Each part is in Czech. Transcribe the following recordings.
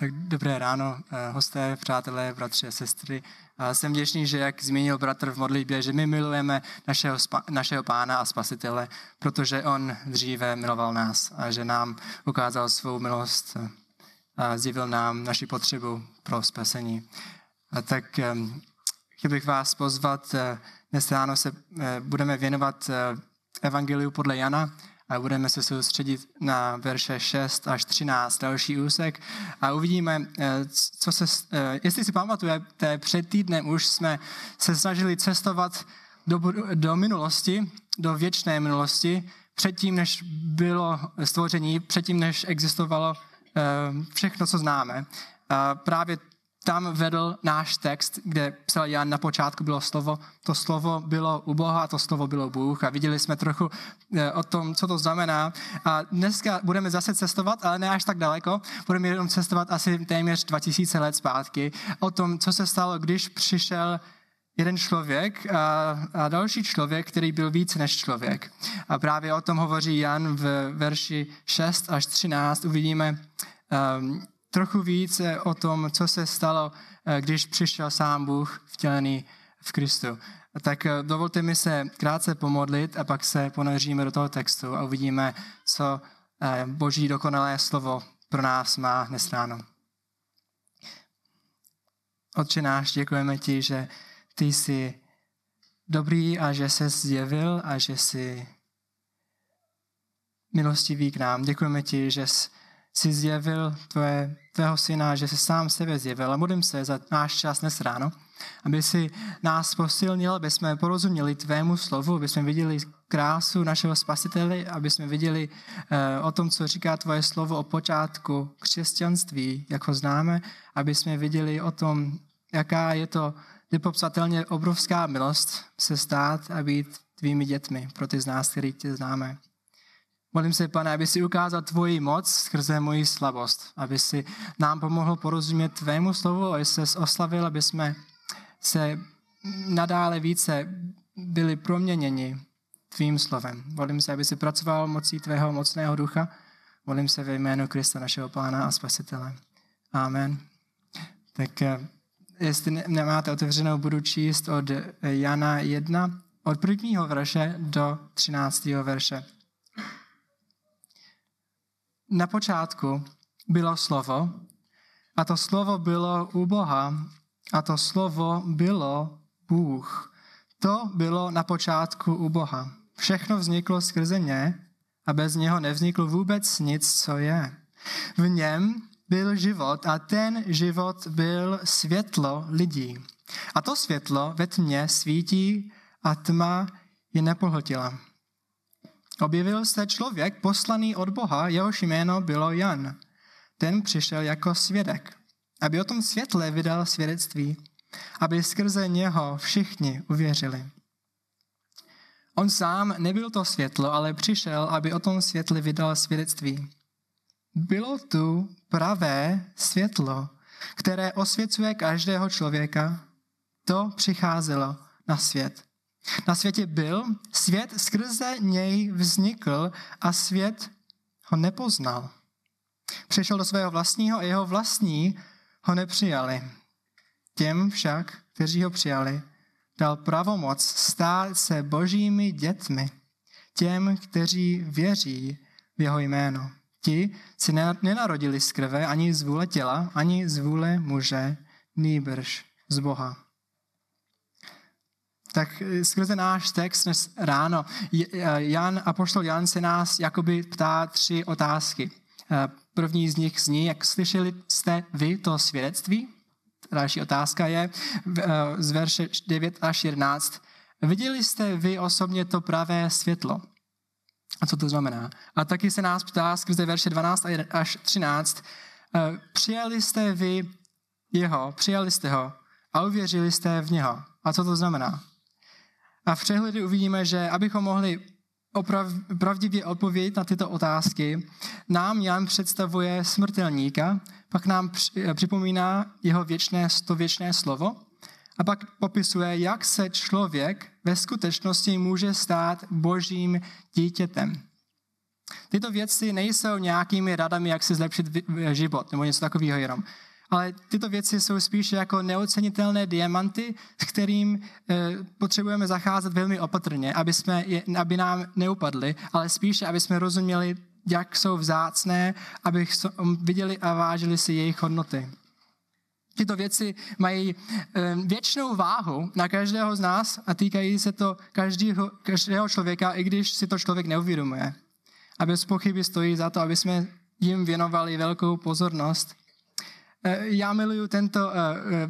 Tak dobré ráno, eh, hosté, přátelé, bratři a sestry. A jsem vděčný, že jak zmínil bratr v modlitbě, že my milujeme našeho, našeho pána a spasitele, protože on dříve miloval nás a že nám ukázal svou milost a zjevil nám naši potřebu pro spasení. A tak chtěl bych vás pozvat, eh, dnes ráno se eh, budeme věnovat Evangeliu podle Jana, a budeme se soustředit na verše 6 až 13, další úsek a uvidíme, eh, co se, eh, jestli si pamatujete, před týdnem už jsme se snažili cestovat do, do minulosti, do věčné minulosti, předtím, než bylo stvoření, předtím, než existovalo eh, všechno, co známe. A právě tam vedl náš text, kde psal Jan, na počátku bylo slovo, to slovo bylo u Boha to slovo bylo Bůh a viděli jsme trochu eh, o tom, co to znamená. A dneska budeme zase cestovat, ale ne až tak daleko, budeme jenom cestovat asi téměř 2000 let zpátky o tom, co se stalo, když přišel jeden člověk a, a další člověk, který byl více než člověk. A právě o tom hovoří Jan v verši 6 až 13. Uvidíme, um, trochu více o tom, co se stalo, eh, když přišel sám Bůh vtělený v Kristu. Tak eh, dovolte mi se krátce pomodlit a pak se ponoříme do toho textu a uvidíme, co eh, Boží dokonalé slovo pro nás má dnes ráno. Otče náš, děkujeme ti, že ty jsi dobrý a že se zjevil a že jsi milostivý k nám. Děkujeme ti, že jsi si zjevil tvoje, tvého syna, že si sám sebe zjevil. A modlím se za náš čas dnes ráno, aby si nás posilnil, aby jsme porozuměli tvému slovu, aby jsme viděli krásu našeho spasitele, aby jsme viděli uh, o tom, co říká tvoje slovo o počátku křesťanství, jak ho známe, aby jsme viděli o tom, jaká je to nepopsatelně obrovská milost se stát a být tvými dětmi pro ty z nás, který tě známe. Modlím se, pane, aby si ukázal tvoji moc skrze moji slabost, aby si nám pomohl porozumět tvému slovu, aby se oslavil, aby jsme se nadále více byli proměněni tvým slovem. Modlím se, aby si pracoval mocí tvého mocného ducha. Modlím se ve jménu Krista, našeho pána a spasitele. Amen. Tak eh, jestli nemáte otevřenou, budu číst od Jana 1, od prvního verše do 13. verše. Na počátku bylo slovo a to slovo bylo u Boha a to slovo bylo Bůh. To bylo na počátku u Boha. Všechno vzniklo skrze ně a bez něho nevzniklo vůbec nic, co je. V něm byl život a ten život byl světlo lidí. A to světlo ve tmě svítí a tma je nepohltila. Objevil se člověk poslaný od Boha, jehož jméno bylo Jan. Ten přišel jako svědek, aby o tom světle vydal svědectví, aby skrze něho všichni uvěřili. On sám nebyl to světlo, ale přišel, aby o tom světle vydal svědectví. Bylo tu pravé světlo, které osvěcuje každého člověka. To přicházelo na svět. Na světě byl, svět skrze něj vznikl a svět ho nepoznal. Přišel do svého vlastního a jeho vlastní ho nepřijali. Těm však, kteří ho přijali, dal pravomoc stát se božími dětmi, těm, kteří věří v jeho jméno. Ti si nenarodili z krve ani z vůle těla, ani z vůle muže, nýbrž z Boha tak eh, skrze náš text dnes ráno eh, Jan, apoštol Jan se nás jakoby ptá tři otázky. Eh, první z nich zní, jak slyšeli jste vy to svědectví? Další otázka je z verše 9 až 11. Viděli jste vy osobně to pravé světlo? A co to znamená? A taky se nás ptá skrze verše 12 až 13. Přijali jste vy jeho, přijali jste ho a uvěřili jste v něho. A co to znamená? A v přehledu uvidíme, že abychom mohli opravdivě odpovědět na tyto otázky, nám Jan představuje smrtelníka, pak nám připomíná jeho věčné, to věčné slovo a pak popisuje, jak se člověk ve skutečnosti může stát božím dítětem. Tyto věci nejsou nějakými radami, jak si zlepšit život nebo něco takového jenom. Ale tyto věci jsou spíše jako neocenitelné diamanty, s kterým e, potřebujeme zacházet velmi opatrně, aby, jsme aby nám neupadly, ale spíše, aby jsme rozuměli, jak jsou vzácné, aby viděli a vážili si jejich hodnoty. Tyto věci mají věčnou váhu na každého z nás a týkají se to každého, každého člověka, i když si to člověk neuvědomuje. A bez pochyby stojí za to, aby jsme jim věnovali velkou pozornost Eh, já miluju tento, eh,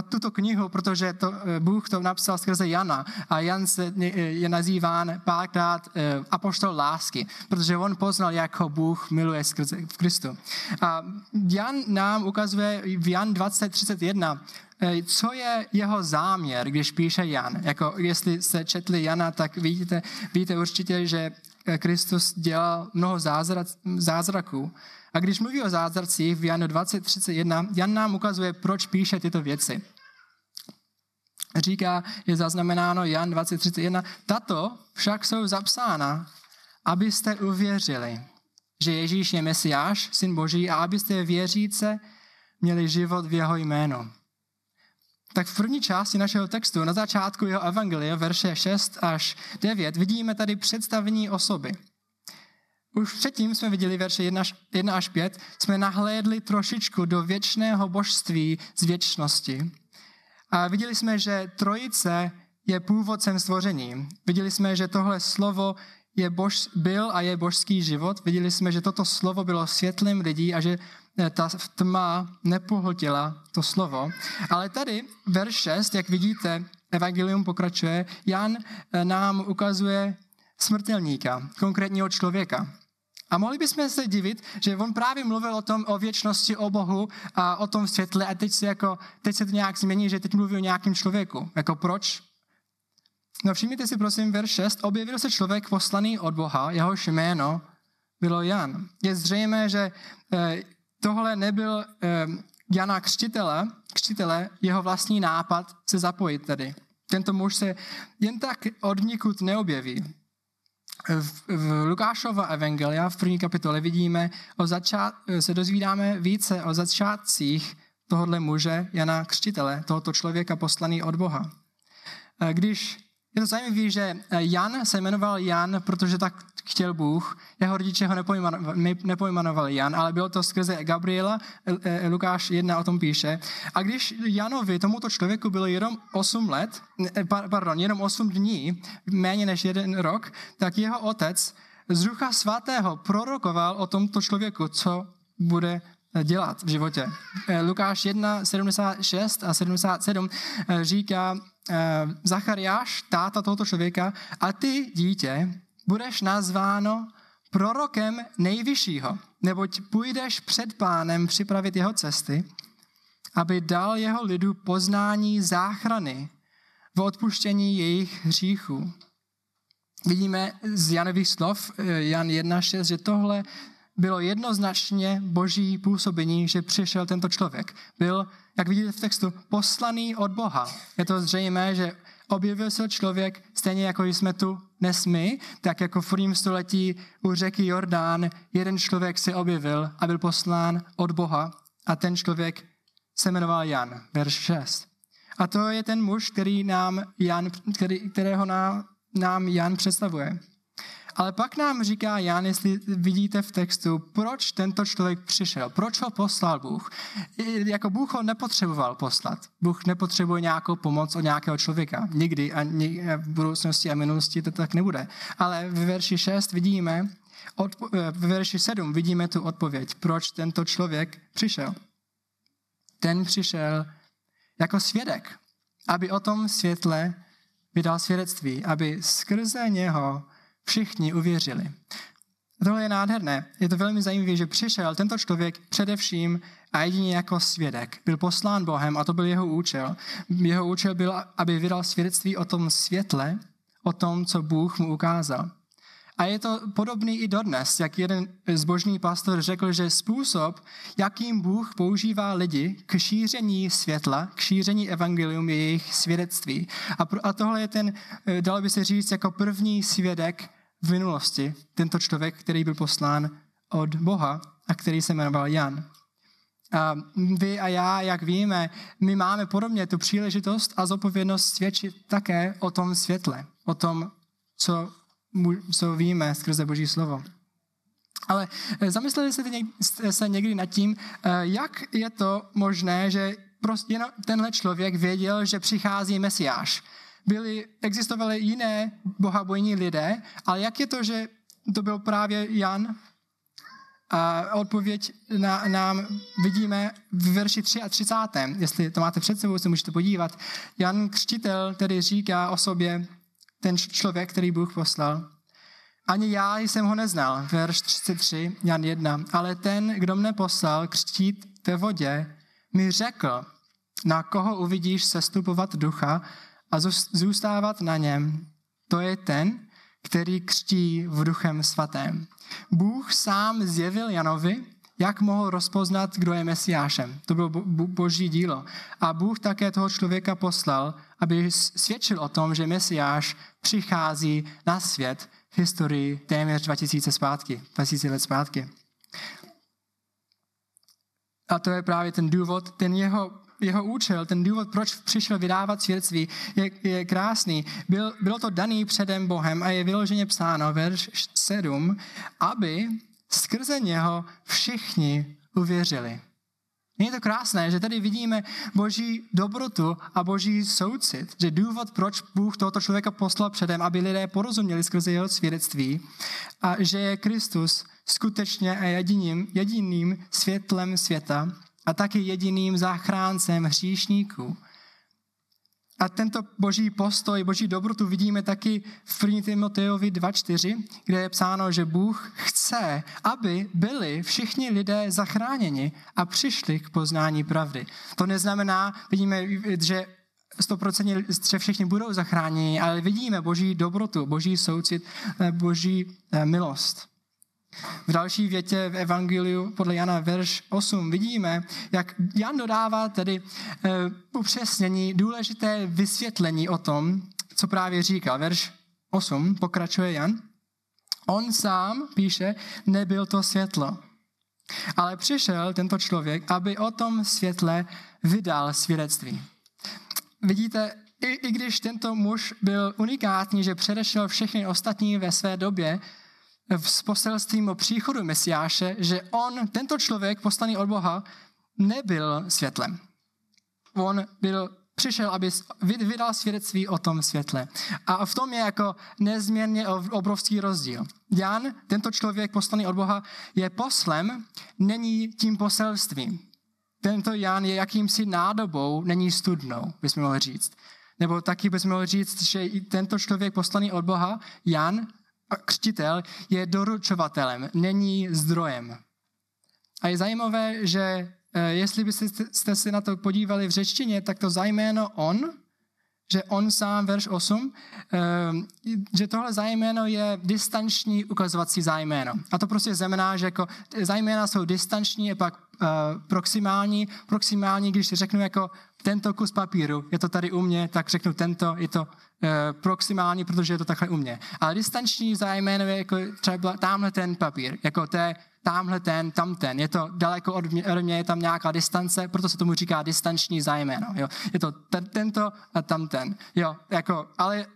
eh, tuto knihu, protože to, Bůh to napsal skrze Jana a Jan se, je nazýván párkrát apoštol lásky, protože on poznal, jak ho Bůh miluje skrze v Kristu. A Jan nám ukazuje v Jan 20.31, co je jeho záměr, když píše Jan. Jako jestli se četli Jana, tak vidíte, víte určitě, že Kristus dělal mnoho zázrak, zázraků. A když mluví o zázracích v Janu 20.31, Jan nám ukazuje, proč píše tyto věci. Říká, je zaznamenáno Jan 20.31, tato však jsou zapsána, abyste uvěřili, že Ježíš je Mesiáš, Syn Boží, a abyste věříce měli život v jeho jménu. Tak v první části našeho textu, na začátku jeho evangelia, verše 6 až 9, vidíme tady představení osoby. Už předtím jsme viděli verše 1 až 5, jsme nahlédli trošičku do věčného božství z věčnosti. A viděli jsme, že trojice je původcem stvoření. Viděli jsme, že tohle slovo je bož, byl a je božský život. Viděli jsme, že toto slovo bylo světlem lidí a že eh, ta tma nepohltila to slovo. Ale tady verš 6, jak vidíte, evangelium pokračuje, Jan eh, nám ukazuje smrtelníka, konkrétního člověka. A mohli bychom se divit, že on právě mluvil o tom, o věčnosti, o Bohu a o tom světle a teď se, jako, teď se to nějak změní, že teď mluví o nějakém člověku. Jako proč? No všimněte si prosím verš 6. Objevil se člověk poslaný od Boha, jehož jméno bylo Jan. Je zřejmé, že eh, tohle nebyl eh, Jana křtitele, křtitele, jeho vlastní nápad se zapojit tady. Tento muž se jen tak od nikud neobjeví v, Lukášova evangelia v první kapitole vidíme, o začát, se dozvídáme více o začátcích tohohle muže, Jana Křtitele, tohoto člověka poslaný od Boha. Když je to zajímavé, že Jan se jmenoval Jan, protože tak chtěl Bůh. Jeho rodiče ho nepojmenovali Jan, ale bylo to skrze Gabriela, Lukáš 1 o tom píše. A když Janovi, tomuto člověku bylo jenom 8 let, pardon, jenom 8 dní, méně než jeden rok, tak jeho otec z ducha svatého prorokoval o tomto člověku, co bude dělat v životě. Lukáš 1, 76 a 77 říká, Zachariáš, táta tohoto člověka, a ty, dítě, budeš nazváno prorokem nejvyššího, neboť půjdeš před pánem připravit jeho cesty, aby dal jeho lidu poznání záchrany v odpuštění jejich hříchů. Vidíme z Janových slov, eh, Jan 1.6, že tohle bylo jednoznačně boží působení, že přišel tento člověk. Byl, jak vidíte v textu, poslaný od Boha. Je to zřejmé, že objevil se člověk, stejně jako jsme tu dnes my, tak jako v prvním století u řeky Jordán jeden člověk se objevil a byl poslán od Boha a ten člověk se jmenoval Jan, verš 6. A to je ten muž, který nám Jan, který, kterého nám, nám Jan představuje. Ale pak nám říká Jan, jestli vidíte v textu, proč tento člověk přišel, proč ho poslal Bůh. Jako Bůh ho nepotřeboval poslat. Bůh nepotřebuje nějakou pomoc od nějakého člověka. Nikdy a v budoucnosti a minulosti to tak nebude. Ale v verši 6 vidíme, v verši 7 vidíme tu odpověď, proč tento člověk přišel. Ten přišel jako svědek, aby o tom světle vydal svědectví, aby skrze něho všichni uvěřili. Tohle je nádherné. Je to velmi zajímavé, že přišel tento člověk především a jedině jako svědek. Byl poslán Bohem a to byl jeho účel. Jeho účel byl, aby vydal svědectví o tom světle, o tom, co Bůh mu ukázal. A je to podobný i dodnes, jak jeden zbožný pastor řekl, že způsob, jakým Bůh používá lidi k šíření světla, k šíření evangelium je jejich svědectví. A, tohle je ten, dalo by se říct, jako první svědek v minulosti tento člověk, který byl poslán od Boha a který se jmenoval Jan. A vy a já, jak víme, my máme podobně tu příležitost a zodpovědnost svědčit také o tom světle, o tom, co, co víme skrze Boží slovo. Ale eh, zamysleli jste se někdy nad tím, eh, jak je to možné, že prostě tenhle člověk věděl, že přichází Mesiáš. Byli, existovaly jiné bohabojní lidé, ale jak je to, že to byl právě Jan, a odpověď na, nám vidíme v verši 33. Jestli to máte před sebou, se můžete podívat. Jan Křtitel tedy říká o sobě, ten člověk, který Bůh poslal. Ani já jsem ho neznal, verš 33, Jan 1, ale ten, kdo mne poslal křtít ve vodě, mi řekl, na koho uvidíš sestupovat ducha a zůstávat na něm. To je ten, který křtí v duchem svatém. Bůh sám zjevil Janovi, jak mohl rozpoznat, kdo je Mesiášem. To bylo boží dílo. A Bůh také toho člověka poslal, aby svědčil o tom, že Mesiáš přichází na svět v historii téměř 2000 zpátky, 2000 let zpátky. A to je právě ten důvod, ten jeho jeho účel, ten důvod, proč přišel vydávat svědectví, je, je krásný. Byl, bylo to daný předem Bohem a je vyloženě psáno, verš 7, aby skrze něho všichni uvěřili. Není to krásné, že tady vidíme boží dobrotu a boží soucit, že důvod, proč Bůh tohoto člověka poslal předem, aby lidé porozuměli skrze jeho svědectví a že je Kristus skutečně a jediným, jediným světlem světa a taky jediným záchráncem hříšníků. A tento boží postoj, boží dobrotu vidíme taky v 1. Timoteovi 2.4, kde je psáno, že Bůh chce, aby byli všichni lidé zachráněni a přišli k poznání pravdy. To neznamená, vidíme, že 100% že všichni budou zachráněni, ale vidíme boží dobrotu, boží soucit, boží eh, milost. V další větě v Evangeliu podle Jana verš 8 vidíme, jak Jan dodává tedy uh, upřesnění, důležité vysvětlení o tom, co právě říkal. Verš 8 pokračuje Jan. On sám, píše, nebyl to světlo. Ale přišel tento člověk, aby o tom světle vydal svědectví. Vidíte, i, i když tento muž byl unikátní, že předešel všechny ostatní ve své době, s poselstvím o příchodu Mesiáše, že on, tento člověk poslaný od Boha, nebyl světlem. On byl přišel, aby vydal svědectví o tom světle. A v tom je jako nezměrně obrovský rozdíl. Jan, tento člověk poslaný od Boha, je poslem, není tím poselstvím. Tento Jan je jakýmsi nádobou, není studnou, bychom mohli říct. Nebo taky bychom mohli říct, že tento člověk poslaný od Boha, Jan, křtitel je doručovatelem, není zdrojem. A je zajímavé, že eh, jestli byste se na to podívali v řečtině, tak to zajméno on, že on sám, verš 8, eh, že tohle zájméno je distanční ukazovací zájméno. A to prostě znamená, že jako zájména jsou distanční a pak uh, proximální. Proximální, když řeknu jako tento kus papíru, je to tady u mě, tak řeknu tento, je to Eh, proximální, protože je to takhle u mě. Ale distanční zájmeno je jako třeba tamhle ten papír, jako to je tamhle ten, tam ten. Je to daleko od mě, od mě, je tam nějaká distance, proto se tomu říká distanční zájmeno. Jo. Je to ten, tento a tam ten. Jo, jako, ale,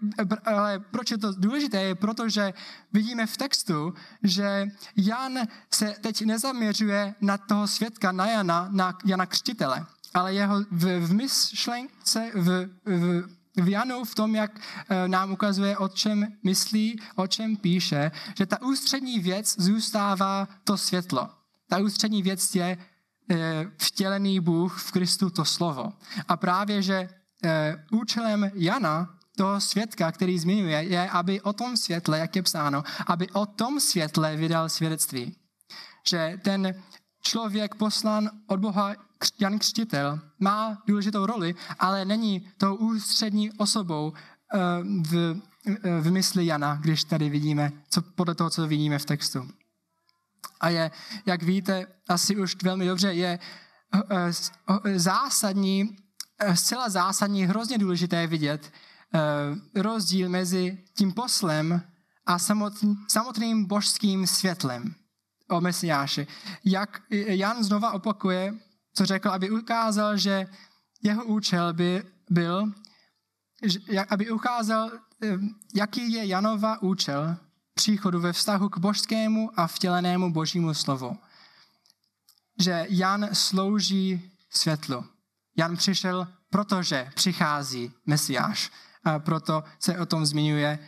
ale proč je to důležité? Je proto, že vidíme v textu, že Jan se teď nezaměřuje na toho svědka, na Jana, na Jana Křtitele, ale jeho v, v myšlence, v, v, v Janu v tom, jak eh, nám ukazuje, o čem myslí, o čem píše, že ta ústřední věc zůstává to světlo. Ta ústřední věc je eh, vtělený Bůh v Kristu to slovo. A právě, že eh, účelem Jana, toho svědka, který zmiňuje, je, aby o tom světle, jak je psáno, aby o tom světle vydal svědectví. Že ten člověk poslán od Boha Jan Křtitel má důležitou roli, ale není tou ústřední osobou eh, v, eh, v mysli Jana, když tady vidíme, co, podle toho, co vidíme v textu. A je, jak víte, asi už velmi dobře, je eh, zásadní, zcela zásadní, hrozně důležité vidět rozdíl mezi tím poslem a samotný, samotným božským světlem o Mesiáši. Jak Jan znova opakuje, co řekl, aby ukázal, že jeho účel by byl, aby ukázal, eh, jaký je Janova účel příchodu ve vztahu k božskému a vtělenému božímu slovu. Že Jan slouží světlu. Jan přišel, protože přichází Mesiáš. A proto se o tom zmiňuje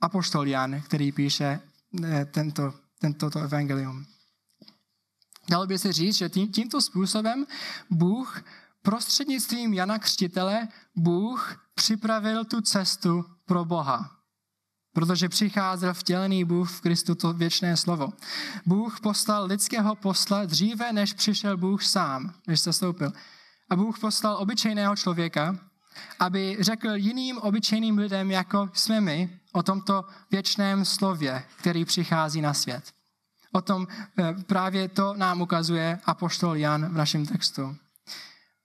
apoštol Jan, který píše eh, tento, tento to evangelium. Dalo by se říct, že tím, tímto způsobem Bůh prostřednictvím Jana Křtitele Bůh připravil tu cestu pro Boha. Protože přicházel vtělený Bůh v Kristu to věčné slovo. Bůh poslal lidského posla dříve, než přišel Bůh sám, než se stoupil. A Bůh poslal obyčejného člověka, aby řekl jiným obyčejným lidem, jako jsme my, o tomto věčném slově, který přichází na svět. O tom eh, právě to nám ukazuje apoštol Jan v našem textu.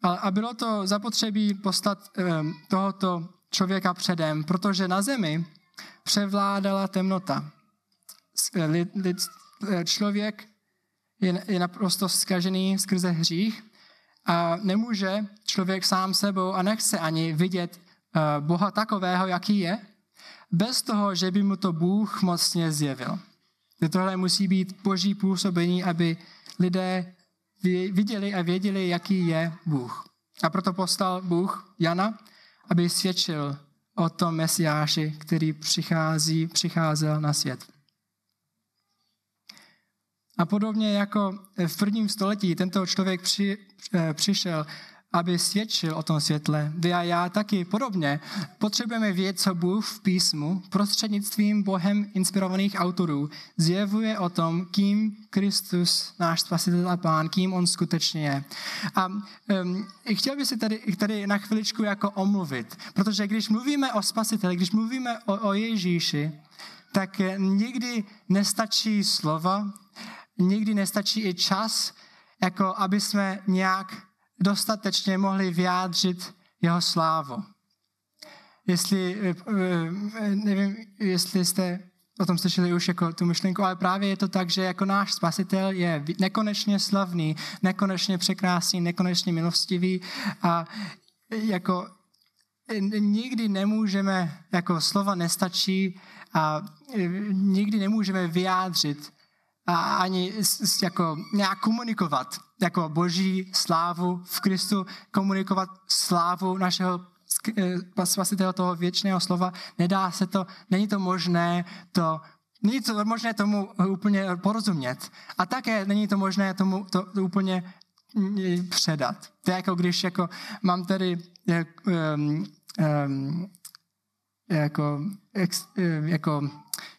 A bylo to zapotřebí postat eh, tohoto člověka předem, protože na zemi převládala temnota. Eh, člověk je naprosto zkažený skrze hřích a nemůže člověk sám sebou a nechce ani vidět Boha takového, jaký je, bez toho, že by mu to Bůh mocně zjevil. Tohle musí být boží působení, aby lidé viděli a věděli, jaký je Bůh. A proto postal Bůh Jana, aby svědčil o tom Mesiáši, který přichází, přicházel na svět. A podobně jako v prvním století tento člověk při, eh, přišel aby svědčil o tom světle. Vy a já taky podobně potřebujeme vědět, co Bůh v písmu prostřednictvím Bohem inspirovaných autorů zjevuje o tom, kým Kristus, náš spasitel a pán, kým on skutečně je. A um, chtěl bych si tady, tady na chviličku jako omluvit, protože když mluvíme o spasiteli, když mluvíme o, o Ježíši, tak nikdy nestačí slova, nikdy nestačí i čas, jako aby jsme nějak dostatečně mohli vyjádřit jeho slávu. Jestli, eh, eh, nevím, jestli jste o tom slyšeli už jako tu myšlenku, ale právě je to tak, že jako náš spasitel je nekonečně slavný, nekonečně překrásný, nekonečně milostivý a jako nikdy nemůžeme, jako slova nestačí a eh, nikdy nemůžeme vyjádřit a ani jako nějak komunikovat jako boží slávu v Kristu, komunikovat slávu našeho eh, spasitele toho věčného slova. Nedá se to, není to možné to Není to možné tomu úplně porozumět. A také není to možné tomu to, to úplně předat. To je jako když jako mám tady um, um, jako, ex, eh, jako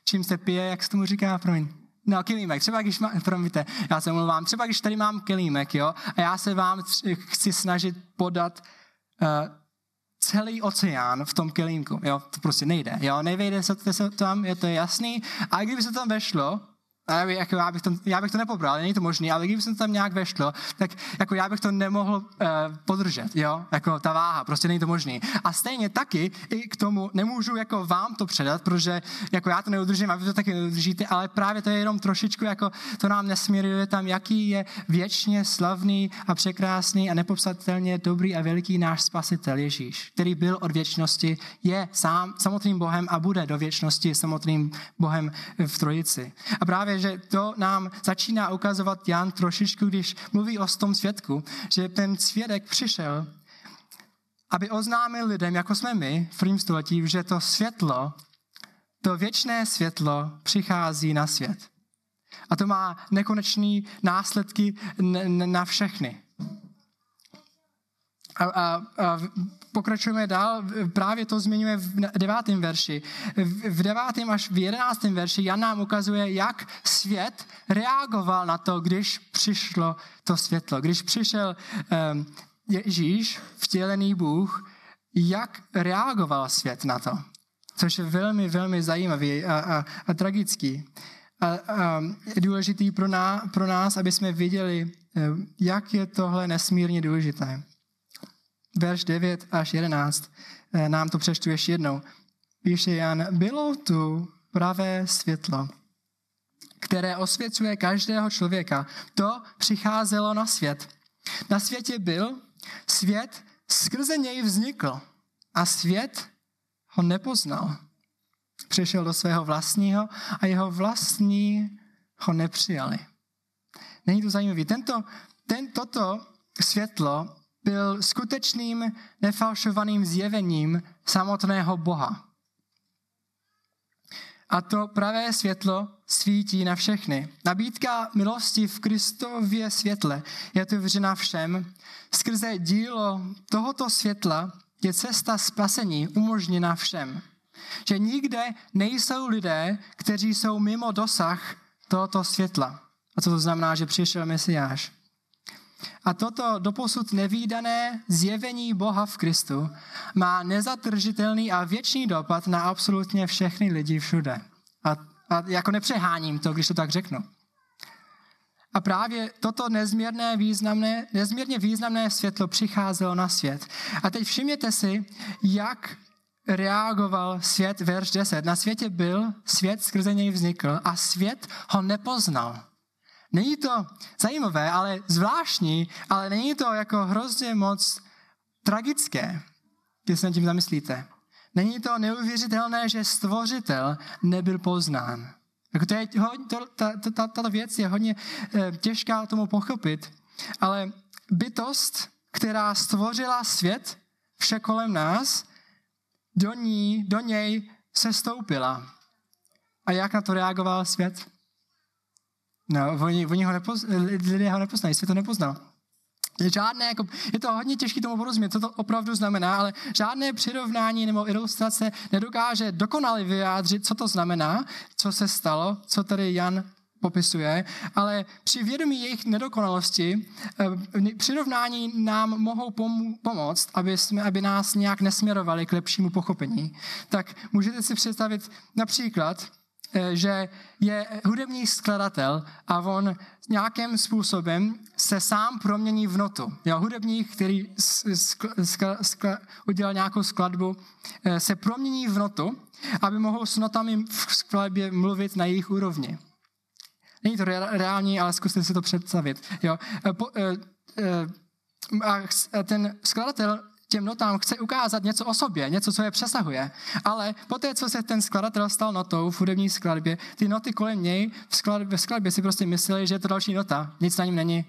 čím se pije, jak se tomu říká, promiň. No, kelímek. Třeba když, má, promiňte, já se mluvám, třeba když tady mám kelímek, jo, a já se vám chci snažit podat uh, celý oceán v tom kelímku, jo, to prostě nejde, jo, nevejde se to tam, je to jasný, a kdyby se tam vešlo, a já, jako já, bych to, já bych to nepobral, není to možné, ale kdyby se tam nějak vešlo, tak jako já bych to nemohl uh, podržet, jo, jako ta váha, prostě není to možné. A stejně taky i k tomu nemůžu jako vám to předat, protože jako já to neudržím a vy to taky neudržíte, ale právě to je jenom trošičku jako to nám nesmíruje tam, jaký je věčně slavný a překrásný a nepopsatelně dobrý a veliký náš spasitel Ježíš, který byl od věčnosti, je sám samotným Bohem a bude do věčnosti samotným Bohem v Trojici. A právě že to nám začíná ukazovat Jan trošičku, když mluví o tom svědku, že ten svědek přišel, aby oznámil lidem, jako jsme my v prvním století, že to světlo, to věčné světlo přichází na svět. A to má nekonečné následky na všechny. A, a, a pokračujeme dál, právě to zmiňuje v devátém verši. V devátém až v jedenáctém verši Jan nám ukazuje, jak svět reagoval na to, když přišlo to světlo. Když přišel um, Ježíš, vtělený Bůh, jak reagoval svět na to. Což je velmi, velmi zajímavý a, a, a tragický. A, a je důležitý pro, ná, pro nás, aby jsme viděli, jak je tohle nesmírně důležité verš 9 až 11, eh, nám to přečtu ještě jednou. Píše Jan, bylo tu pravé světlo, které osvěcuje každého člověka, to přicházelo na svět. Na světě byl, svět skrze něj vznikl a svět ho nepoznal. Přišel do svého vlastního a jeho vlastní ho nepřijali. Není to zajímavé. Tento, ten, toto světlo byl skutečným nefalšovaným zjevením samotného Boha. A to pravé světlo svítí na všechny. Nabídka milosti v Kristově světle je otevřena všem. Skrze dílo tohoto světla je cesta spasení umožněna všem. Že nikde nejsou lidé, kteří jsou mimo dosah tohoto světla. A co to znamená, že přišel Mesiáš. A toto doposud nevýdané zjevení Boha v Kristu má nezatržitelný a věčný dopad na absolutně všechny lidi všude. A, a jako nepřeháním to, když to tak řeknu. A právě toto nezměrné významné, nezměrně významné světlo přicházelo na svět. A teď všimněte si, jak reagoval svět, verš 10. Na světě byl, svět skrze něj vznikl a svět ho nepoznal. Není to zajímavé, ale zvláštní, ale není to jako hrozně moc tragické, když se nad tím zamyslíte. Není to neuvěřitelné, že stvořitel nebyl poznán. Jako to je, to, ta, ta, tato věc je hodně e, těžká tomu pochopit, ale bytost, která stvořila svět, vše kolem nás, do, ní, do něj se stoupila. A jak na to reagoval svět? No, oni, oni ho nepoz, lidé ho nepoznají, svět to nepoznal. Žádné, jako, je to hodně těžké tomu porozumět, co to opravdu znamená, ale žádné přirovnání nebo ilustrace nedokáže dokonale vyjádřit, co to znamená, co se stalo, co tady Jan popisuje, ale při vědomí jejich nedokonalosti eh, přirovnání nám mohou pomoct, aby, jsme, aby nás nějak nesměrovali k lepšímu pochopení. Tak můžete si představit například, Eh, že je hudební skladatel a on nějakým způsobem se sám promění v notu. Jo, hudebník, který skla, skla, skla, udělal nějakou skladbu, eh, se promění v notu, aby mohl s notami v skladbě mluvit na jejich úrovni. Není to reální, ale zkuste si to představit. Jo. Eh, a ten skladatel těm notám chce ukázat něco o sobě, něco, co je přesahuje. Ale poté, co se ten skladatel stal notou v hudební skladbě, ty noty kolem něj v skladbě, v skladbě si prostě mysleli, že je to další nota. Nic na ním není.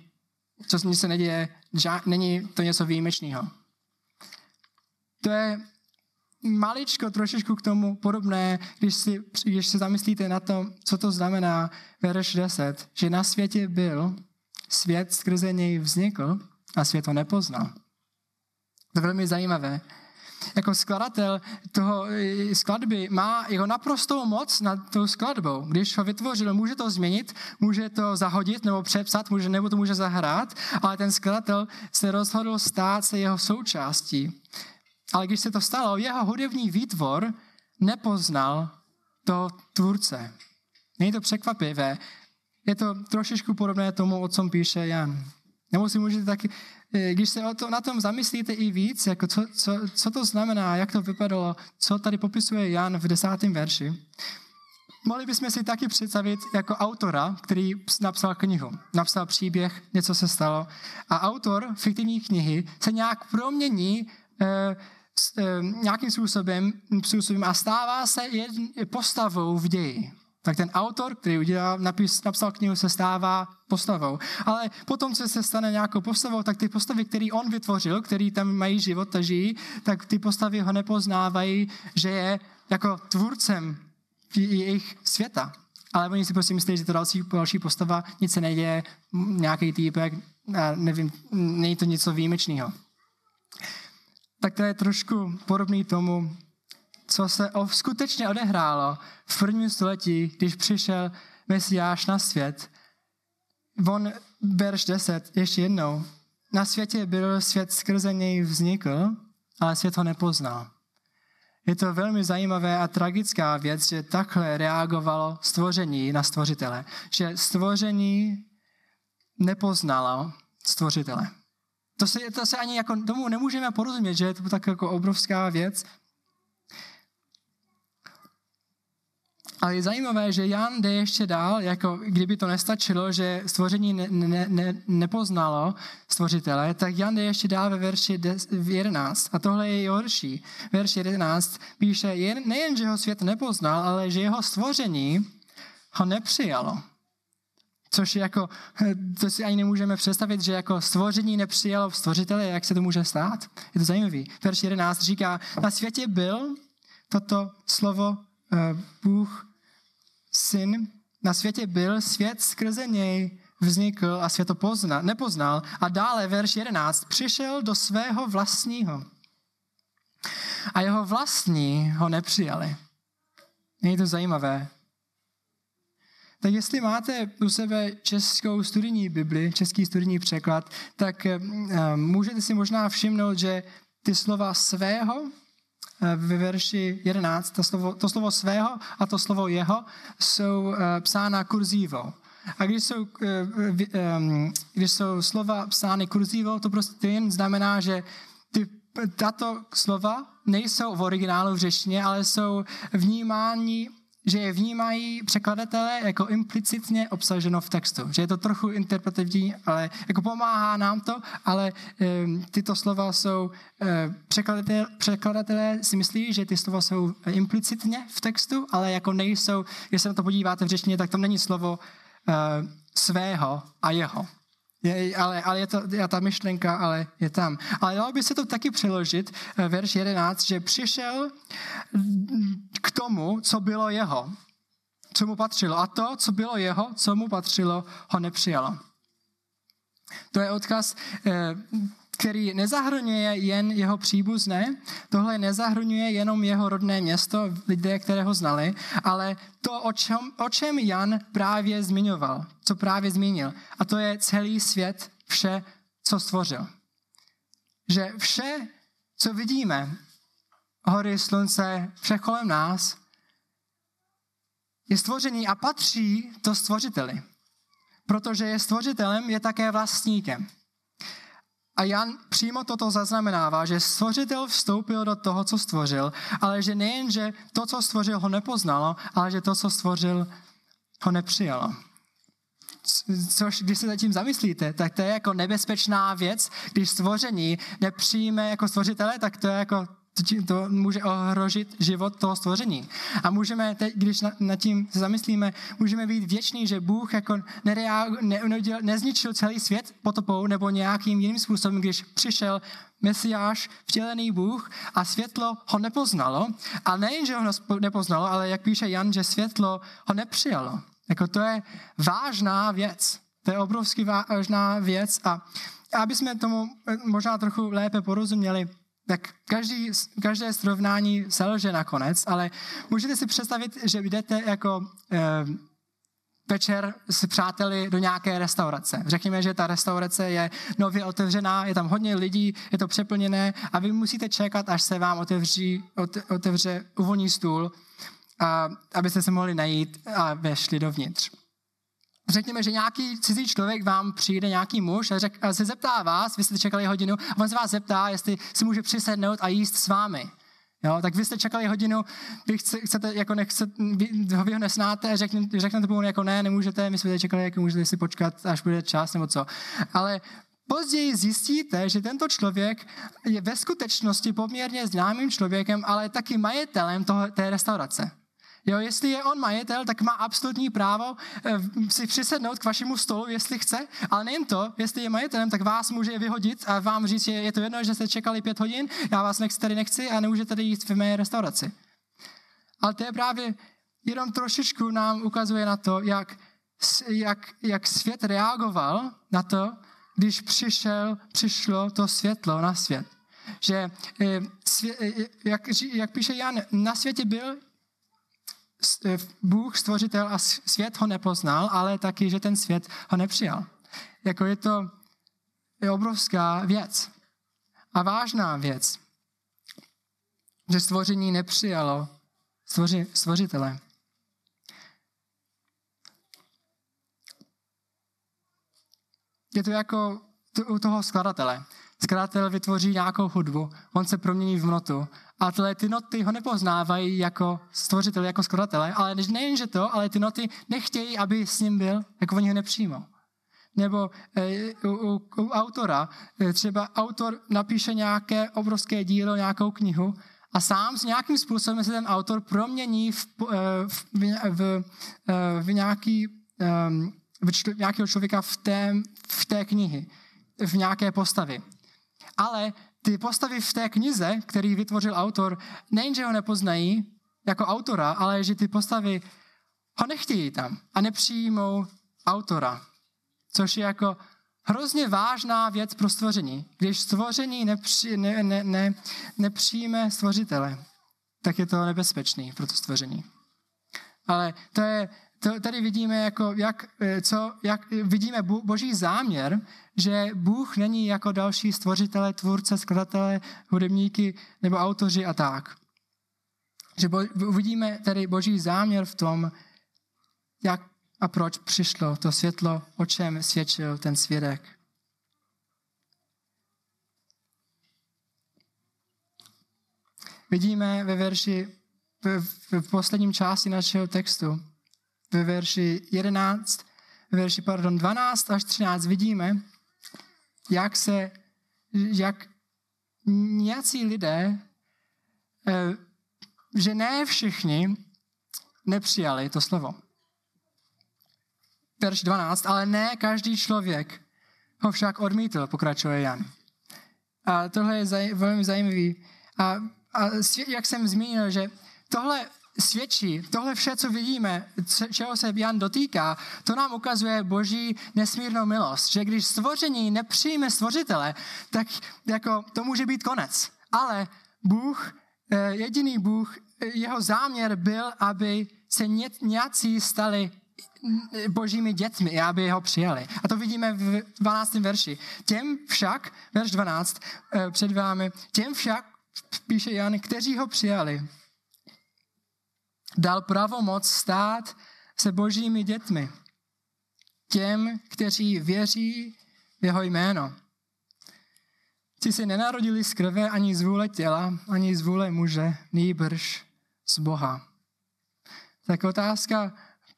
Co nic se neděje, ža, není to něco výjimečného. To je maličko trošičku k tomu podobné, když si, když si zamyslíte na to, co to znamená verš 10, že na světě byl, svět skrze něj vznikl a svět ho nepoznal. To je velmi zajímavé. Jako skladatel toho eh, skladby má jeho naprostou moc nad tou skladbou. Když ho vytvořil, může to změnit, může to zahodit nebo přepsat, může, nebo to může zahrát, ale ten skladatel se rozhodl stát se jeho součástí. Ale když se to stalo, jeho hudební výtvor nepoznal to tvůrce. Není to překvapivé. Je to trošičku podobné tomu, o čem píše Jan. Nebo si můžete taky, když se o to, na tom zamyslíte i víc, jako co, co, co to znamená, jak to vypadalo, co tady popisuje Jan v desátém verši, mohli bychom si taky představit jako autora, který napsal knihu, napsal příběh, něco se stalo. A autor fiktivní knihy se nějak promění eh, s, eh, nějakým způsobem, způsobem a stává se jedn, postavou v ději tak ten autor, který udělal, napis, napsal knihu, se stává postavou. Ale potom, co se stane nějakou postavou, tak ty postavy, které on vytvořil, který tam mají život a žijí, tak ty postavy ho nepoznávají, že je jako tvůrcem jejich světa. Ale oni si prostě myslí, že to další, další postava, nic se neděje, nějaký týpek, nevím, není to něco výjimečného. Tak to je trošku podobný tomu, co se skutečně odehrálo v prvním století, když přišel Mesiáš na svět. On, verš 10, ještě jednou. Na světě byl svět skrze něj vznikl, ale svět ho nepoznal. Je to velmi zajímavé a tragická věc, že takhle reagovalo stvoření na stvořitele. Že stvoření nepoznalo stvořitele. To se, to se ani jako tomu nemůžeme porozumět, že je to tak jako obrovská věc, Ale je zajímavé, že Jan jde ještě dál, jako kdyby to nestačilo, že stvoření ne, ne, ne, nepoznalo stvořitele, tak Jan jde ještě dál ve verši 11. A tohle je horší. Verš 11 píše, nejen, že ho svět nepoznal, ale že jeho stvoření ho nepřijalo. Což je jako, to si ani nemůžeme představit, že jako stvoření nepřijalo stvořitele, jak se to může stát. Je to zajímavý. Verš 11 říká, na světě byl toto slovo Bůh, syn, na světě byl, svět skrze něj vznikl a svět to pozna, nepoznal. A dále, verš 11, přišel do svého vlastního. A jeho vlastní ho nepřijali. Je to zajímavé. Tak jestli máte u sebe českou studijní Bibli, český studijní překlad, tak um, můžete si možná všimnout, že ty slova svého Eh, ve verši 11, to slovo, to slovo svého a to slovo jeho jsou eh, psána kurzívou. A když jsou, eh, když jsou slova psány kurzívou, to prostě jen znamená, že ty, tato slova nejsou v originálu v řeštině, ale jsou vnímání že je vnímají překladatelé jako implicitně obsaženo v textu. Že je to trochu interpretativní, ale jako pomáhá nám to, ale um, tyto slova jsou, uh, překladatel, překladatelé si myslí, že ty slova jsou implicitně v textu, ale jako nejsou, když se na to podíváte v řečtině, tak tam není slovo uh, svého a jeho. Je, ale, ale je to je ta myšlenka, ale je tam. Ale dalo by se to taky přeložit, eh, verš 11, že přišel k tomu, co bylo jeho, co mu patřilo. A to, co bylo jeho, co mu patřilo, ho nepřijalo. To je odkaz eh, který nezahrnuje jen jeho příbuzné, tohle nezahrnuje jenom jeho rodné město, lidé, které ho znali, ale to, o čem, o čem Jan právě zmiňoval, co právě zmínil. A to je celý svět, vše, co stvořil. Že vše, co vidíme, hory, slunce, vše kolem nás, je stvoření a patří to stvořiteli. Protože je stvořitelem, je také vlastníkem. A Jan přímo toto zaznamenává, že stvořitel vstoupil do toho, co stvořil, ale že nejen, že to, co stvořil, ho nepoznalo, ale že to, co stvořil, ho nepřijalo. Což, když se zatím zamyslíte, tak to je jako nebezpečná věc, když stvoření nepřijme jako stvořitele, tak to je jako to může ohrožit život toho stvoření. A můžeme, teď, když nad tím zamyslíme, můžeme být věční, že Bůh jako nereál, ne, neuděl, nezničil celý svět potopou nebo nějakým jiným způsobem, když přišel Mesiáš, vtělený Bůh a světlo ho nepoznalo. A nejen, že ho nepoznalo, ale jak píše Jan, že světlo ho nepřijalo. Jako to je vážná věc. To je obrovsky vážná věc a aby jsme tomu možná trochu lépe porozuměli, tak každý, každé srovnání selže nakonec, ale můžete si představit, že jdete jako eh, večer s přáteli do nějaké restaurace. Řekněme, že ta restaurace je nově otevřená, je tam hodně lidí, je to přeplněné a vy musíte čekat, až se vám otevří, otevře uvolní stůl, a, abyste se mohli najít a vešli dovnitř řekněme, že nějaký cizí člověk vám přijde, nějaký muž a, řek, a se zeptá vás, vy jste čekali hodinu, a on se vás zeptá, jestli si může přisednout a jíst s vámi. Jo, tak vy jste čekali hodinu, vy chcete, jako nechcete, vy, vy ho nesnáte a řekne, řeknete mu jako ne, nemůžete, my jsme čekali, jako můžete si počkat, až bude čas nebo co. Ale Později zjistíte, že tento člověk je ve skutečnosti poměrně známým člověkem, ale taky majitelem toho, té restaurace. Jo, jestli je on majitel, tak má absolutní právo eh, si přisednout k vašemu stolu, jestli chce, ale nejen to, jestli je majitelem, tak vás může vyhodit a vám říct, že je to jedno, že jste čekali pět hodin, já vás nechci, tady nechci a nemůžete tady jít v mé restauraci. Ale to je právě jenom trošičku nám ukazuje na to, jak, jak, jak svět reagoval na to, když přišel, přišlo to světlo na svět. Že, eh, eh, jak, jak píše Jan, na světě byl Bůh, stvořitel a svět ho nepoznal, ale taky, že ten svět ho nepřijal. Jako je to je obrovská věc a vážná věc, že stvoření nepřijalo stvoři, stvořitele. Je to jako u toho skladatele. Skladatel vytvoří nějakou hudbu, on se promění v notu a tyhle ty noty ho nepoznávají jako stvořitele, jako skladatele, ale nejenže to, ale ty noty nechtějí, aby s ním byl, jako oni ho nepřijmou. Nebo e, u, u, u autora, e, třeba autor napíše nějaké obrovské dílo, nějakou knihu a sám s nějakým způsobem se ten autor promění v, e, v, v, v, v, nějaký, v čl, nějakého člověka v té, v té knihy, v nějaké postavy. Ale ty postavy v té knize, který vytvořil autor, nejenže ho nepoznají jako autora, ale že ty postavy ho nechtějí tam a nepřijmou autora. Což je jako hrozně vážná věc pro stvoření. Když stvoření nepři, ne, ne, ne, nepřijme stvořitele, tak je to nebezpečný pro to stvoření. Ale to je, to, tady vidíme, jako jak, eh, co, jak vidíme boží záměr, že Bůh není jako další stvořitele, tvůrce, skladatele, hudebníky nebo autoři a tak. Že bo, vidíme tady boží záměr v tom, jak a proč přišlo to světlo, o čem svědčil ten svědek. Vidíme ve verši, v, v posledním části našeho textu, ve verši 11, ve verši pardon, 12 až 13 vidíme, jak se, jak nějací lidé, eh, že ne všichni nepřijali to slovo. Verš 12, ale ne každý člověk ho však odmítl, pokračuje Jan. A tohle je zaj, velmi zajímavý. A, a jak jsem zmínil, že tohle svědčí, tohle vše, co vidíme, čeho se Jan dotýká, to nám ukazuje boží nesmírnou milost, že když stvoření nepřijme stvořitele, tak jako to může být konec. Ale Bůh, eh, jediný Bůh, jeho záměr byl, aby se nějací stali mm, božími dětmi, aby ho přijali. A to vidíme v 12. verši. Těm však, verš 12 eh, před vámi, těm však, píše Jan, kteří ho přijali, dal pravomoc stát se božími dětmi. Těm, kteří věří v jeho jméno. Ti se nenarodili z krve ani z vůle těla, ani z vůle muže, nýbrž z Boha. Tak otázka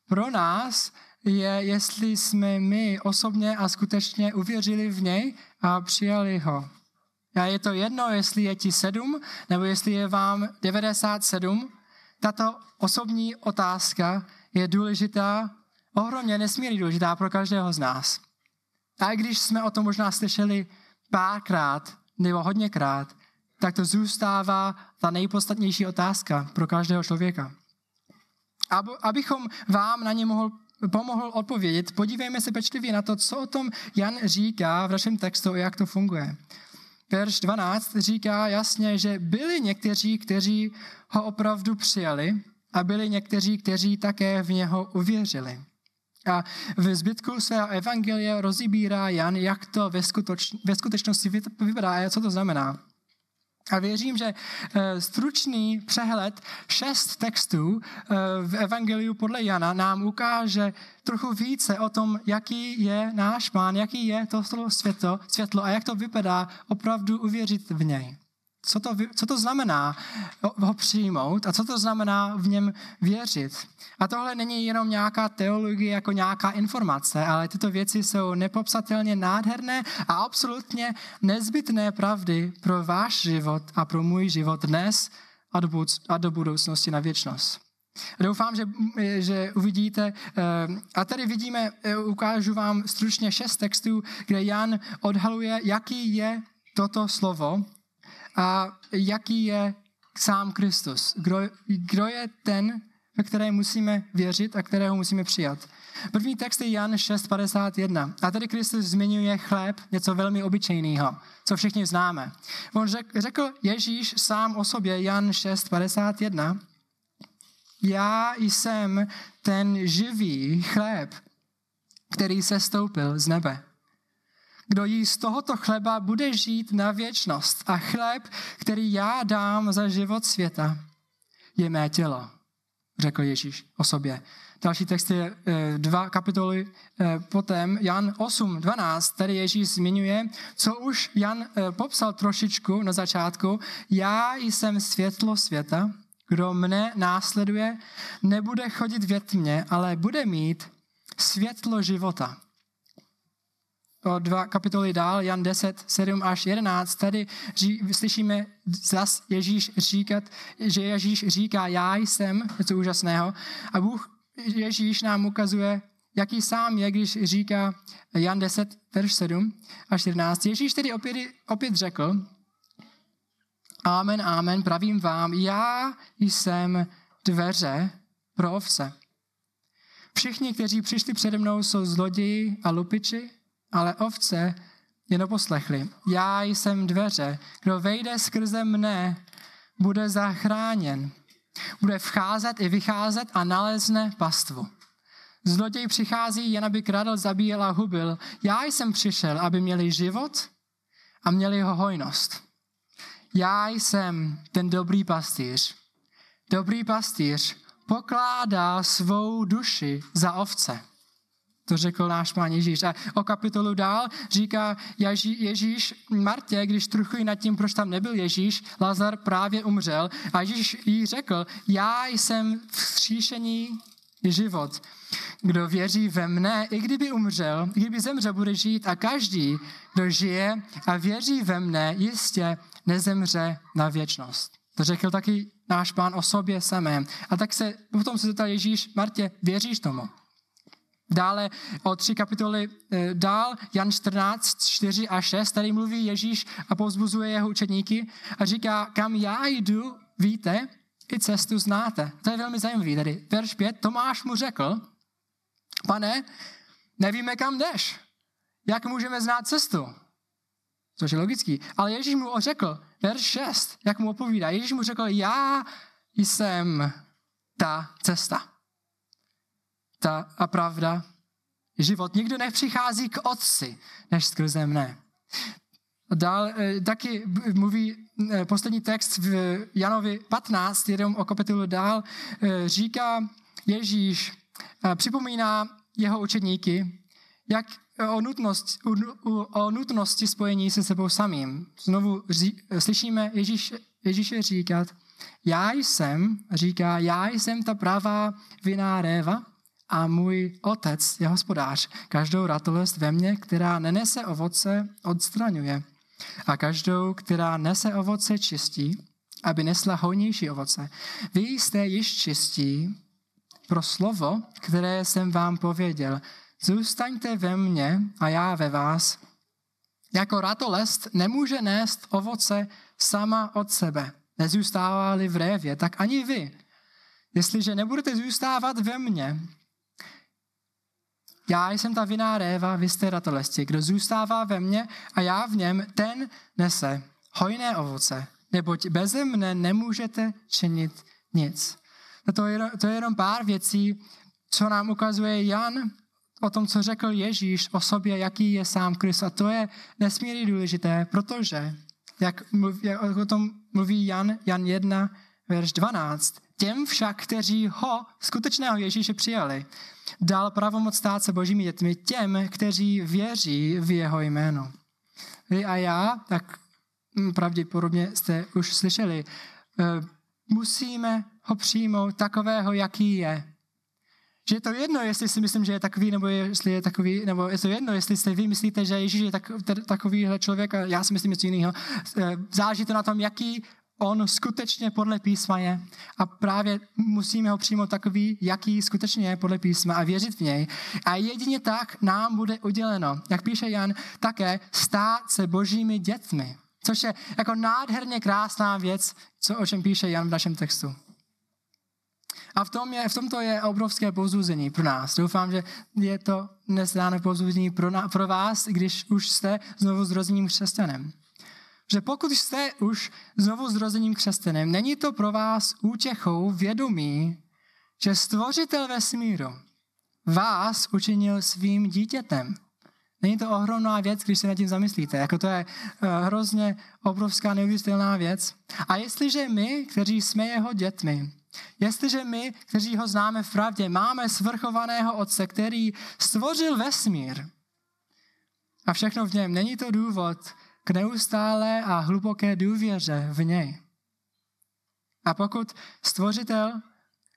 pro nás je, jestli jsme my osobně a skutečně uvěřili v něj a přijali ho. A je to jedno, jestli je ti sedm, nebo jestli je vám 97, tato osobní otázka je důležitá, ohromně nesmírně důležitá pro každého z nás. A i když jsme o tom možná slyšeli párkrát nebo hodněkrát, tak to zůstává ta nejpodstatnější otázka pro každého člověka. Ab, abychom vám na ně mohl, pomohl odpovědět, podívejme se pečlivě na to, co o tom Jan říká v našem textu a jak to funguje verš 12 říká jasně, že byli někteří, kteří ho opravdu přijali a byli někteří, kteří také v něho uvěřili. A v zbytku se evangelie rozibírá Jan, jak to ve, ve skutečnosti vypadá a co to znamená. A věřím, že eh, stručný přehled šest textů eh, v Evangeliu podle Jana nám ukáže trochu více o tom, jaký je náš pán, jaký je to světlo, světlo a jak to vypadá opravdu uvěřit v něj co to, co to znamená ho přijmout a co to znamená v něm věřit. A tohle není jenom nějaká teologie jako nějaká informace, ale tyto věci jsou nepopsatelně nádherné a absolutně nezbytné pravdy pro váš život a pro můj život dnes a do budoucnosti na věčnost. Doufám, že, že uvidíte. Eh, a tady vidíme, eh, ukážu vám stručně šest textů, kde Jan odhaluje, jaký je toto slovo a jaký je sám Kristus. Kdo, kdo je ten, ve které musíme věřit a kterého musíme přijat. První text je Jan 6.51. A tady Kristus zmiňuje chléb, něco velmi obyčejného, co všichni známe. On řekl Ježíš sám o sobě, Jan 6.51, já jsem ten živý chléb, který se stoupil z nebe. Kdo jí z tohoto chleba bude žít na věčnost. A chléb, který já dám za život světa, je mé tělo, řekl Ježíš o sobě. Další text je eh, dva kapitoly eh, potom, Jan 8, 12, tady Ježíš zmiňuje, co už Jan eh, popsal trošičku na začátku. Já jsem světlo světa, kdo mne následuje, nebude chodit ve tmě, ale bude mít světlo života o dva kapitoly dál, Jan 10, 7 až 11, tady ří, slyšíme zas Ježíš říkat, že Ježíš říká, já jsem, něco úžasného, a Bůh Ježíš nám ukazuje, jaký sám je, když říká Jan 10, verš 7 až 14. Ježíš tedy opět, opět řekl, Amen, amen, pravím vám, já jsem dveře pro ovce. Všichni, kteří přišli přede mnou, jsou zloději a lupiči, ale ovce je neposlechli. Já jsem dveře, kdo vejde skrze mne, bude zachráněn. Bude vcházet i vycházet a nalezne pastvu. Zloděj přichází jen, aby kradl, zabíjel a hubil. Já jsem přišel, aby měli život a měli ho hojnost. Já jsem ten dobrý pastýř. Dobrý pastýř pokládá svou duši za ovce. To řekl náš pán Ježíš. A o kapitolu dál říká Ježíš Martě, když truchují nad tím, proč tam nebyl Ježíš, Lazar právě umřel. A Ježíš jí řekl, já jsem vzkříšení život. Kdo věří ve mne, i kdyby umřel, i kdyby zemřel, bude žít a každý, kdo žije a věří ve mne, jistě nezemře na věčnost. To řekl taky náš pán o sobě samém. A tak se potom se zeptal Ježíš, Martě, věříš tomu? Dále o tři kapitoly e, dál, Jan 14, 4 a 6, tady mluví Ježíš a povzbuzuje jeho učedníky a říká, kam já jdu, víte, i cestu znáte. To je velmi zajímavé tady. Verš 5, Tomáš mu řekl, pane, nevíme, kam jdeš. Jak můžeme znát cestu? Což je logický. Ale Ježíš mu řekl, verš 6, jak mu odpovídá, Ježíš mu řekl, já jsem ta cesta ta a pravda, život. Nikdo nepřichází k Otci, než skrze mne. Dál eh, taky mluví eh, poslední text v Janovi 15, jenom o kapitolu dál, eh, říká Ježíš, připomíná jeho učedníky, jak o, nutnost, o nutnosti spojení se sebou samým. Znovu ří, slyšíme Ježíš, Ježíše říkat, já jsem, říká, já jsem ta pravá viná réva, a můj otec je hospodář. Každou ratolest ve mně, která nenese ovoce, odstraňuje. A každou, která nese ovoce, čistí, aby nesla hojnější ovoce. Vy jste již čistí pro slovo, které jsem vám pověděl. Zůstaňte ve mně a já ve vás. Jako ratolest nemůže nést ovoce sama od sebe. Nezůstává-li v révě, tak ani vy. Jestliže nebudete zůstávat ve mně, já jsem ta viná réva, vy jste ratolesti. Kdo zůstává ve mně a já v něm, ten nese hojné ovoce, neboť bez mne nemůžete činit nic. No to, je, to je jenom pár věcí, co nám ukazuje Jan o tom, co řekl Ježíš o sobě, jaký je sám Kristus. A to je nesmírně důležité, protože, jak, mluví, jak o tom mluví Jan, Jan 1, verš 12, těm však, kteří ho, skutečného Ježíše, přijali, dal pravomoc stát se božími dětmi těm, kteří věří v jeho jméno. Vy a já, tak hm, pravděpodobně jste už slyšeli, eh, musíme ho přijmout takového, jaký je. Že je to jedno, jestli si myslím, že je takový, nebo jestli je takový, nebo je to jedno, jestli si vy myslíte, že Ježíš je tak, takovýhle člověk a já si myslím něco jiného. Eh, záleží to na tom, jaký on skutečně podle písma je a právě musíme ho přijmout takový, jaký skutečně je podle písma a věřit v něj. A jedině tak nám bude uděleno, jak píše Jan, také stát se božími dětmi. Což je jako nádherně krásná věc, co, o čem píše Jan v našem textu. A v, tom je, v tomto je obrovské povzbuzení pro nás. Doufám, že je to nezdáné povzbuzení pro, pro vás, když už jste znovu zrozeným křesťanem že pokud jste už znovu zrozením křesťanem, není to pro vás útěchou vědomí, že stvořitel vesmíru vás učinil svým dítětem. Není to ohromná věc, když se nad tím zamyslíte. Jako to je eh, hrozně obrovská neuvěřitelná věc. A jestliže my, kteří jsme jeho dětmi, Jestliže my, kteří ho známe v pravdě, máme svrchovaného Otce, který stvořil vesmír a všechno v něm, není to důvod k neustále a hluboké důvěře v něj. A pokud stvořitel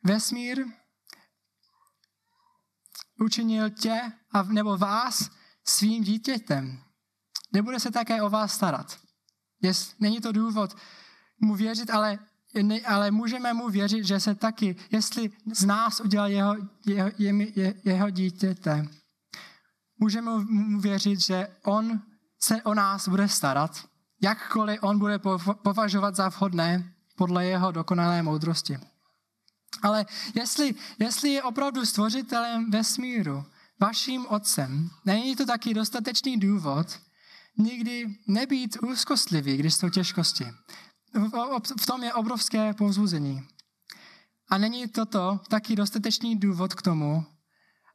vesmír učinil tě a, nebo vás svým dítětem, nebude se také o vás starat. Jest, není to důvod mu věřit, ale, ne, ale můžeme mu věřit, že se taky, jestli z nás udělal jeho, jeho, jeho, jeho dítěte, můžeme mu věřit, že on se o nás bude starat, jakkoliv on bude považovat za vhodné podle jeho dokonalé moudrosti. Ale jestli, jestli je opravdu stvořitelem vesmíru, vaším otcem, není to taky dostatečný důvod nikdy nebýt úzkostlivý, když jsou těžkosti. V tom je obrovské povzbuzení. A není toto taky dostatečný důvod k tomu,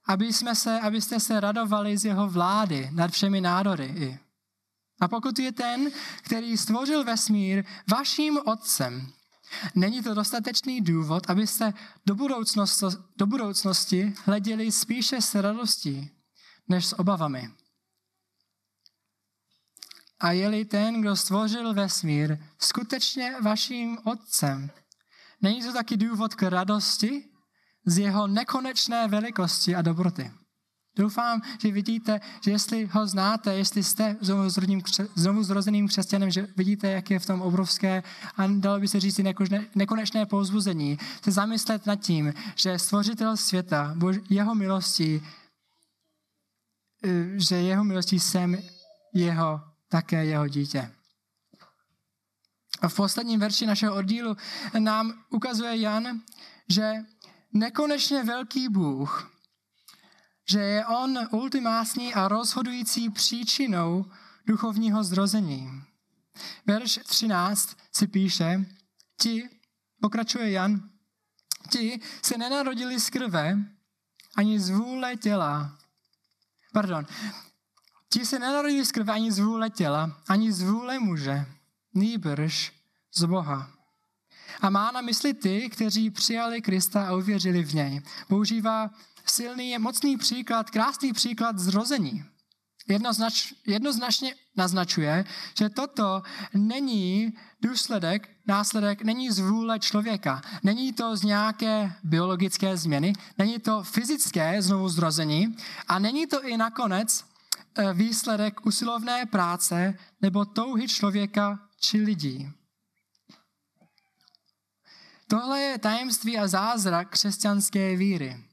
aby jsme se, abyste se radovali z jeho vlády nad všemi národy. A pokud je ten, který stvořil vesmír vaším otcem, Není to dostatečný důvod, abyste do budoucnosti, do budoucnosti hleděli spíše s radostí, než s obavami. A je-li ten, kdo stvořil vesmír, skutečně vaším otcem, není to taky důvod k radosti z jeho nekonečné velikosti a dobroty. Doufám, že vidíte, že jestli ho znáte, jestli jste znovu zrozeným křesťanem, že vidíte, jak je v tom obrovské a dalo by se říct nekonečné pouzbuzení, se zamyslet nad tím, že stvořitel světa, jeho milostí, eh, že jeho milostí jsem jeho, také jeho dítě. A v posledním verši našeho oddílu nám ukazuje Jan, že nekonečně velký Bůh, že je on ultimátní a rozhodující příčinou duchovního zrození. Verš 13 si píše, ti, pokračuje Jan, ti se nenarodili z krve, ani z vůle těla. Pardon, ti se nenarodili z krve ani z vůle těla, ani z vůle muže, nýbrž z Boha. A má na mysli ty, kteří přijali Krista a uvěřili v něj. Používá silný, mocný příklad, krásný příklad zrození. Jednoznač, jednoznačně naznačuje, že toto není důsledek, následek, není z vůle člověka. Není to z nějaké biologické změny, není to fyzické znovu zrození a není to i nakonec eh, výsledek usilovné práce nebo touhy člověka či lidí. Tohle je tajemství a zázrak křesťanské víry.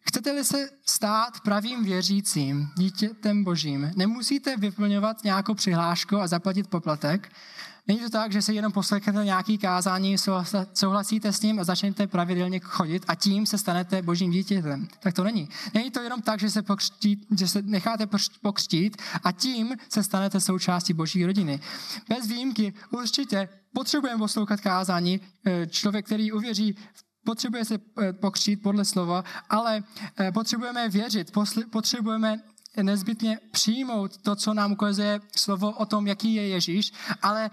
Chcete-li se stát pravým věřícím, dítětem božím, nemusíte vyplňovat nějakou přihlášku a zaplatit poplatek. Není to tak, že se jenom poslechnete nějaký kázání, souhlasíte s ním a začnete pravidelně chodit a tím se stanete božím dítětem. Tak to není. Není to jenom tak, že se, pokřtít, že se necháte pokřtít a tím se stanete součástí boží rodiny. Bez výjimky určitě potřebujeme poslouchat kázání. Eh, člověk, který uvěří v potřebuje se eh, pokřít podle slova, ale eh, potřebujeme věřit, potřebujeme nezbytně přijmout to, co nám ukazuje slovo o tom, jaký je Ježíš, ale,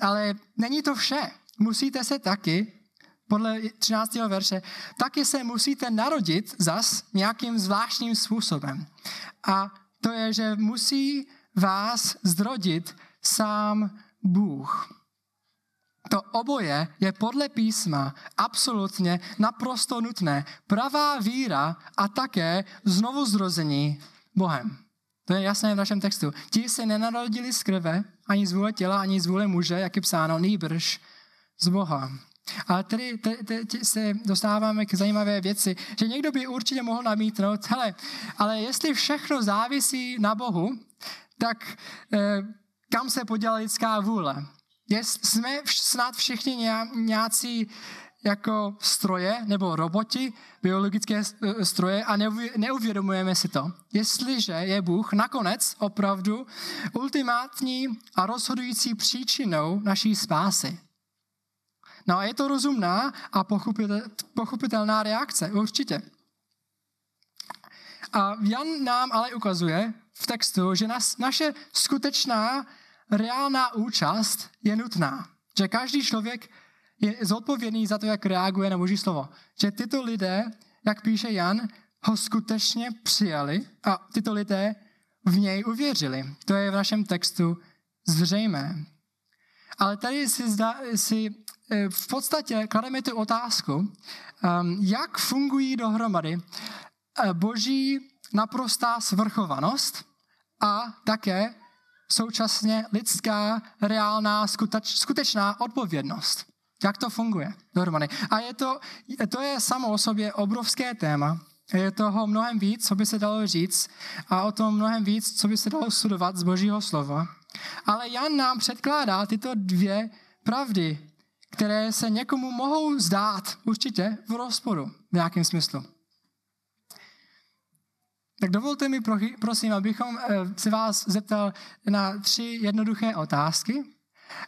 ale není to vše. Musíte se taky, podle 13. verše, taky se musíte narodit zas nějakým zvláštním způsobem. A to je, že musí vás zrodit sám Bůh. To oboje je podle písma absolutně naprosto nutné. Pravá víra a také znovu zrození Bohem. To je jasné v našem textu. Ti se nenarodili z krve, ani z vůle těla, ani z vůle muže, jak je psáno, nýbrž z Boha. A tedy teď se dostáváme k zajímavé věci, že někdo by určitě mohl namítnout, hele, ale jestli všechno závisí na Bohu, tak eh, kam se poděla lidská vůle? Jsme snad všichni nějací jako stroje nebo roboti, biologické e, stroje a neuvědomujeme si to. Jestliže je Bůh nakonec opravdu ultimátní a rozhodující příčinou naší spásy. No a je to rozumná a pochopitelná reakce, určitě. A Jan nám ale ukazuje v textu, že naše skutečná reálná účast je nutná. Že každý člověk je zodpovědný za to, jak reaguje na Boží slovo. Že tyto lidé, jak píše Jan, ho skutečně přijali a tyto lidé v něj uvěřili. To je v našem textu zřejmé. Ale tady si, zda, si eh, v podstatě klademe tu otázku, um, jak fungují dohromady eh, boží naprostá svrchovanost a také současně lidská, reálná, skuteč, skutečná odpovědnost. Jak to funguje dohromady. A je to, to je samo o sobě obrovské téma. Je toho mnohem víc, co by se dalo říct a o tom mnohem víc, co by se dalo studovat z Božího slova. Ale Jan nám předkládá tyto dvě pravdy, které se někomu mohou zdát určitě v rozporu v nějakém smyslu. Tak dovolte mi, prosím, abychom eh, se vás zeptal na tři jednoduché otázky.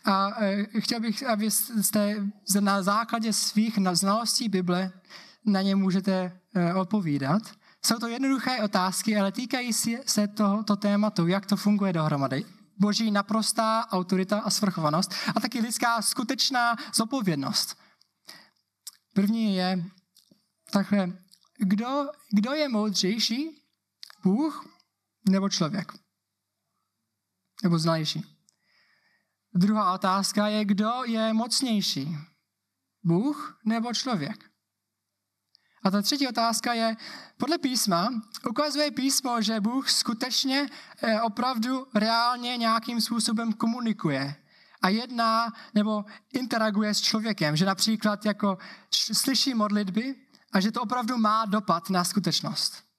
A eh, chtěl bych, abyste na základě svých znalostí Bible na ně můžete eh, odpovídat. Jsou to jednoduché otázky, ale týkají se tohoto tématu, jak to funguje dohromady. Boží naprostá autorita a svrchovanost a taky lidská skutečná zodpovědnost. První je takhle, kdo, kdo je moudřejší, Bůh nebo člověk? Nebo znalější? Druhá otázka je, kdo je mocnější? Bůh nebo člověk? A ta třetí otázka je, podle písma, ukazuje písmo, že Bůh skutečně eh, opravdu reálně nějakým způsobem komunikuje a jedná nebo interaguje s člověkem, že například jako slyší modlitby a že to opravdu má dopad na skutečnost.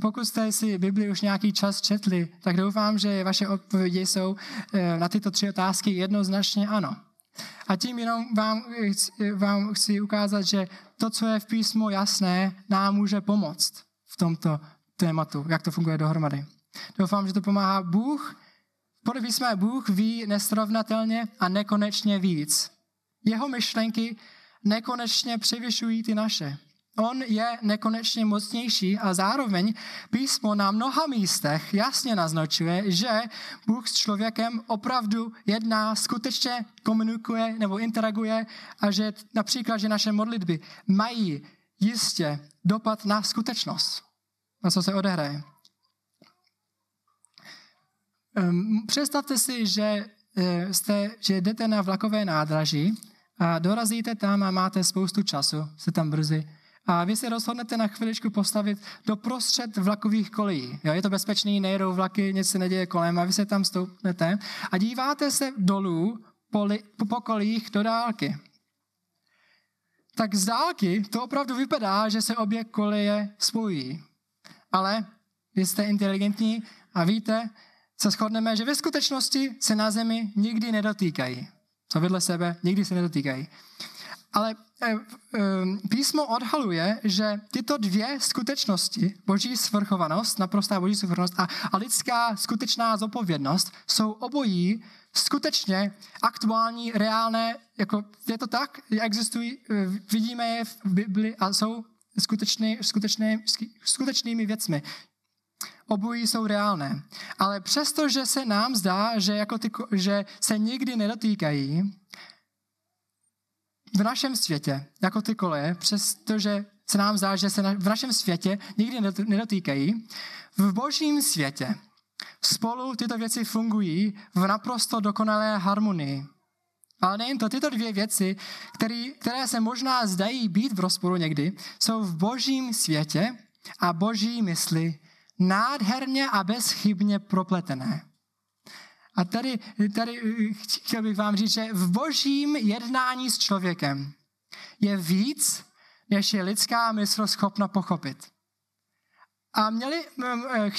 Pokud jste si Bibli už nějaký čas četli, tak doufám, že vaše odpovědi jsou eh, na tyto tři otázky jednoznačně ano. A tím jenom vám, vám chci ukázat, že to, co je v písmu jasné, nám může pomoct v tomto tématu, jak to funguje dohromady. Doufám, že to pomáhá Bůh. Podle písma Bůh ví nesrovnatelně a nekonečně víc. Jeho myšlenky nekonečně převyšují ty naše. On je nekonečně mocnější a zároveň písmo na mnoha místech jasně naznačuje, že Bůh s člověkem opravdu jedná, skutečně komunikuje nebo interaguje a že například, že naše modlitby mají jistě dopad na skutečnost, na co se odehraje. Ehm, představte si, že, eh, jste, že jdete na vlakové nádraží a dorazíte tam a máte spoustu času, jste tam brzy a vy se rozhodnete na chviličku postavit do prostřed vlakových kolejí. Jo, je to bezpečný, nejedou vlaky, nic se neděje kolem a vy se tam stoupnete a díváte se dolů po, li, po kolejích do dálky. Tak z dálky to opravdu vypadá, že se obě koleje spojí. Ale vy jste inteligentní a víte, se shodneme, že ve skutečnosti se na zemi nikdy nedotýkají. Co vedle sebe, nikdy se nedotýkají. Ale eh, eh, písmo odhaluje, že tyto dvě skutečnosti, boží svrchovanost, naprostá boží svrchovanost a, a lidská skutečná zodpovědnost, jsou obojí skutečně aktuální, reálné, jako je to tak, existují, eh, vidíme je v Bibli a jsou skutečný, skutečný, skutečnými věcmi. Obojí jsou reálné. Ale přesto, že se nám zdá, že, jako ty, že se nikdy nedotýkají, v našem světě, jako ty koleje, přestože se nám zdá, že se v našem světě nikdy nedotýkají, v božím světě spolu tyto věci fungují v naprosto dokonalé harmonii. Ale nejen to, tyto dvě věci, které, které se možná zdají být v rozporu někdy, jsou v božím světě a boží mysli nádherně a bezchybně propletené. A tady, tady chtěl bych vám říct, že v božím jednání s člověkem je víc, než je lidská mysl schopna pochopit. A měli,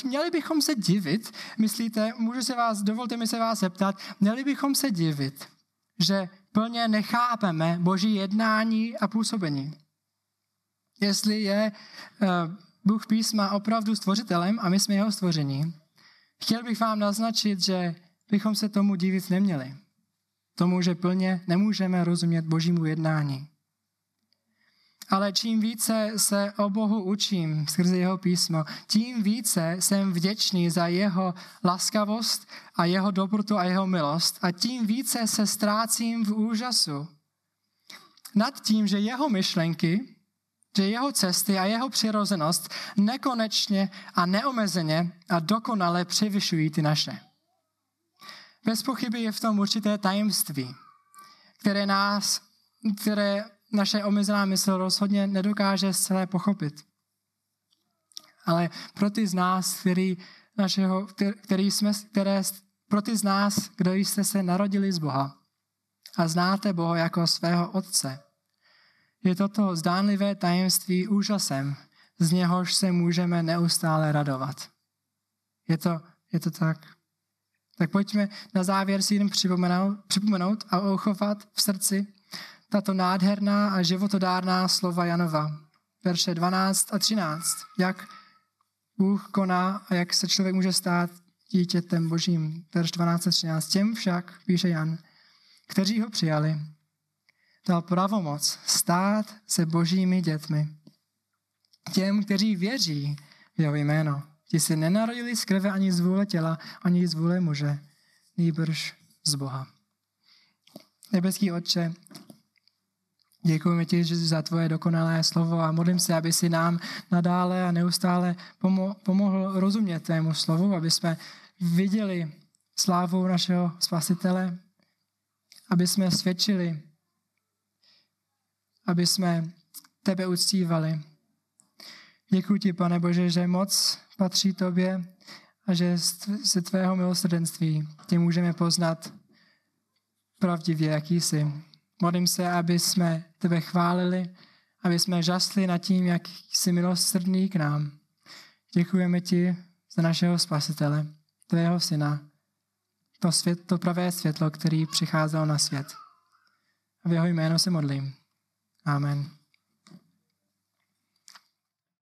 měli bychom se divit, myslíte, můžu se vás, dovolte mi se vás zeptat, měli bychom se divit, že plně nechápeme boží jednání a působení. Jestli je uh, Bůh písma opravdu stvořitelem a my jsme jeho stvoření, chtěl bych vám naznačit, že bychom se tomu divit neměli. Tomu, že plně nemůžeme rozumět božímu jednání. Ale čím více se o Bohu učím skrze jeho písmo, tím více jsem vděčný za jeho laskavost a jeho dobrotu a jeho milost a tím více se ztrácím v úžasu nad tím, že jeho myšlenky, že jeho cesty a jeho přirozenost nekonečně a neomezeně a dokonale převyšují ty naše. Bez pochyby je v tom určité tajemství, které nás, které naše omezená mysl rozhodně nedokáže zcela pochopit. Ale pro ty z nás, který, našeho, který jsme, které, pro ty z nás, kdo jste se narodili z Boha a znáte Boha jako svého Otce, je toto zdánlivé tajemství úžasem, z něhož se můžeme neustále radovat. Je to, je to tak? Tak pojďme na závěr si jen připomenout, připomenout a uchovat v srdci tato nádherná a životodárná slova Janova, verše 12 a 13. Jak Bůh koná a jak se člověk může stát dítětem božím. Verš 12 a 13. Těm však, píše Jan, kteří ho přijali, dal pravomoc stát se božími dětmi. Těm, kteří věří v jeho jméno. Ti se nenarodili z krve ani z vůle těla, ani z vůle muže, nýbrž z Boha. Nebeský Otče, děkujeme ti za tvoje dokonalé slovo a modlím se, aby si nám nadále a neustále pomohl rozumět tvému slovu, aby jsme viděli slávu našeho spasitele, aby jsme svědčili aby jsme tebe uctívali. Děkuji ti, pane Bože, že moc patří tobě a že ze tvého milosrdenství tě můžeme poznat pravdivě, jaký jsi. Modlím se, aby jsme tebe chválili, aby jsme žasli nad tím, jak jsi milosrdný k nám. Děkujeme ti za našeho spasitele, tvého syna, to, svět, to pravé světlo, který přicházelo na svět. A v jeho jméno se modlím. Amen.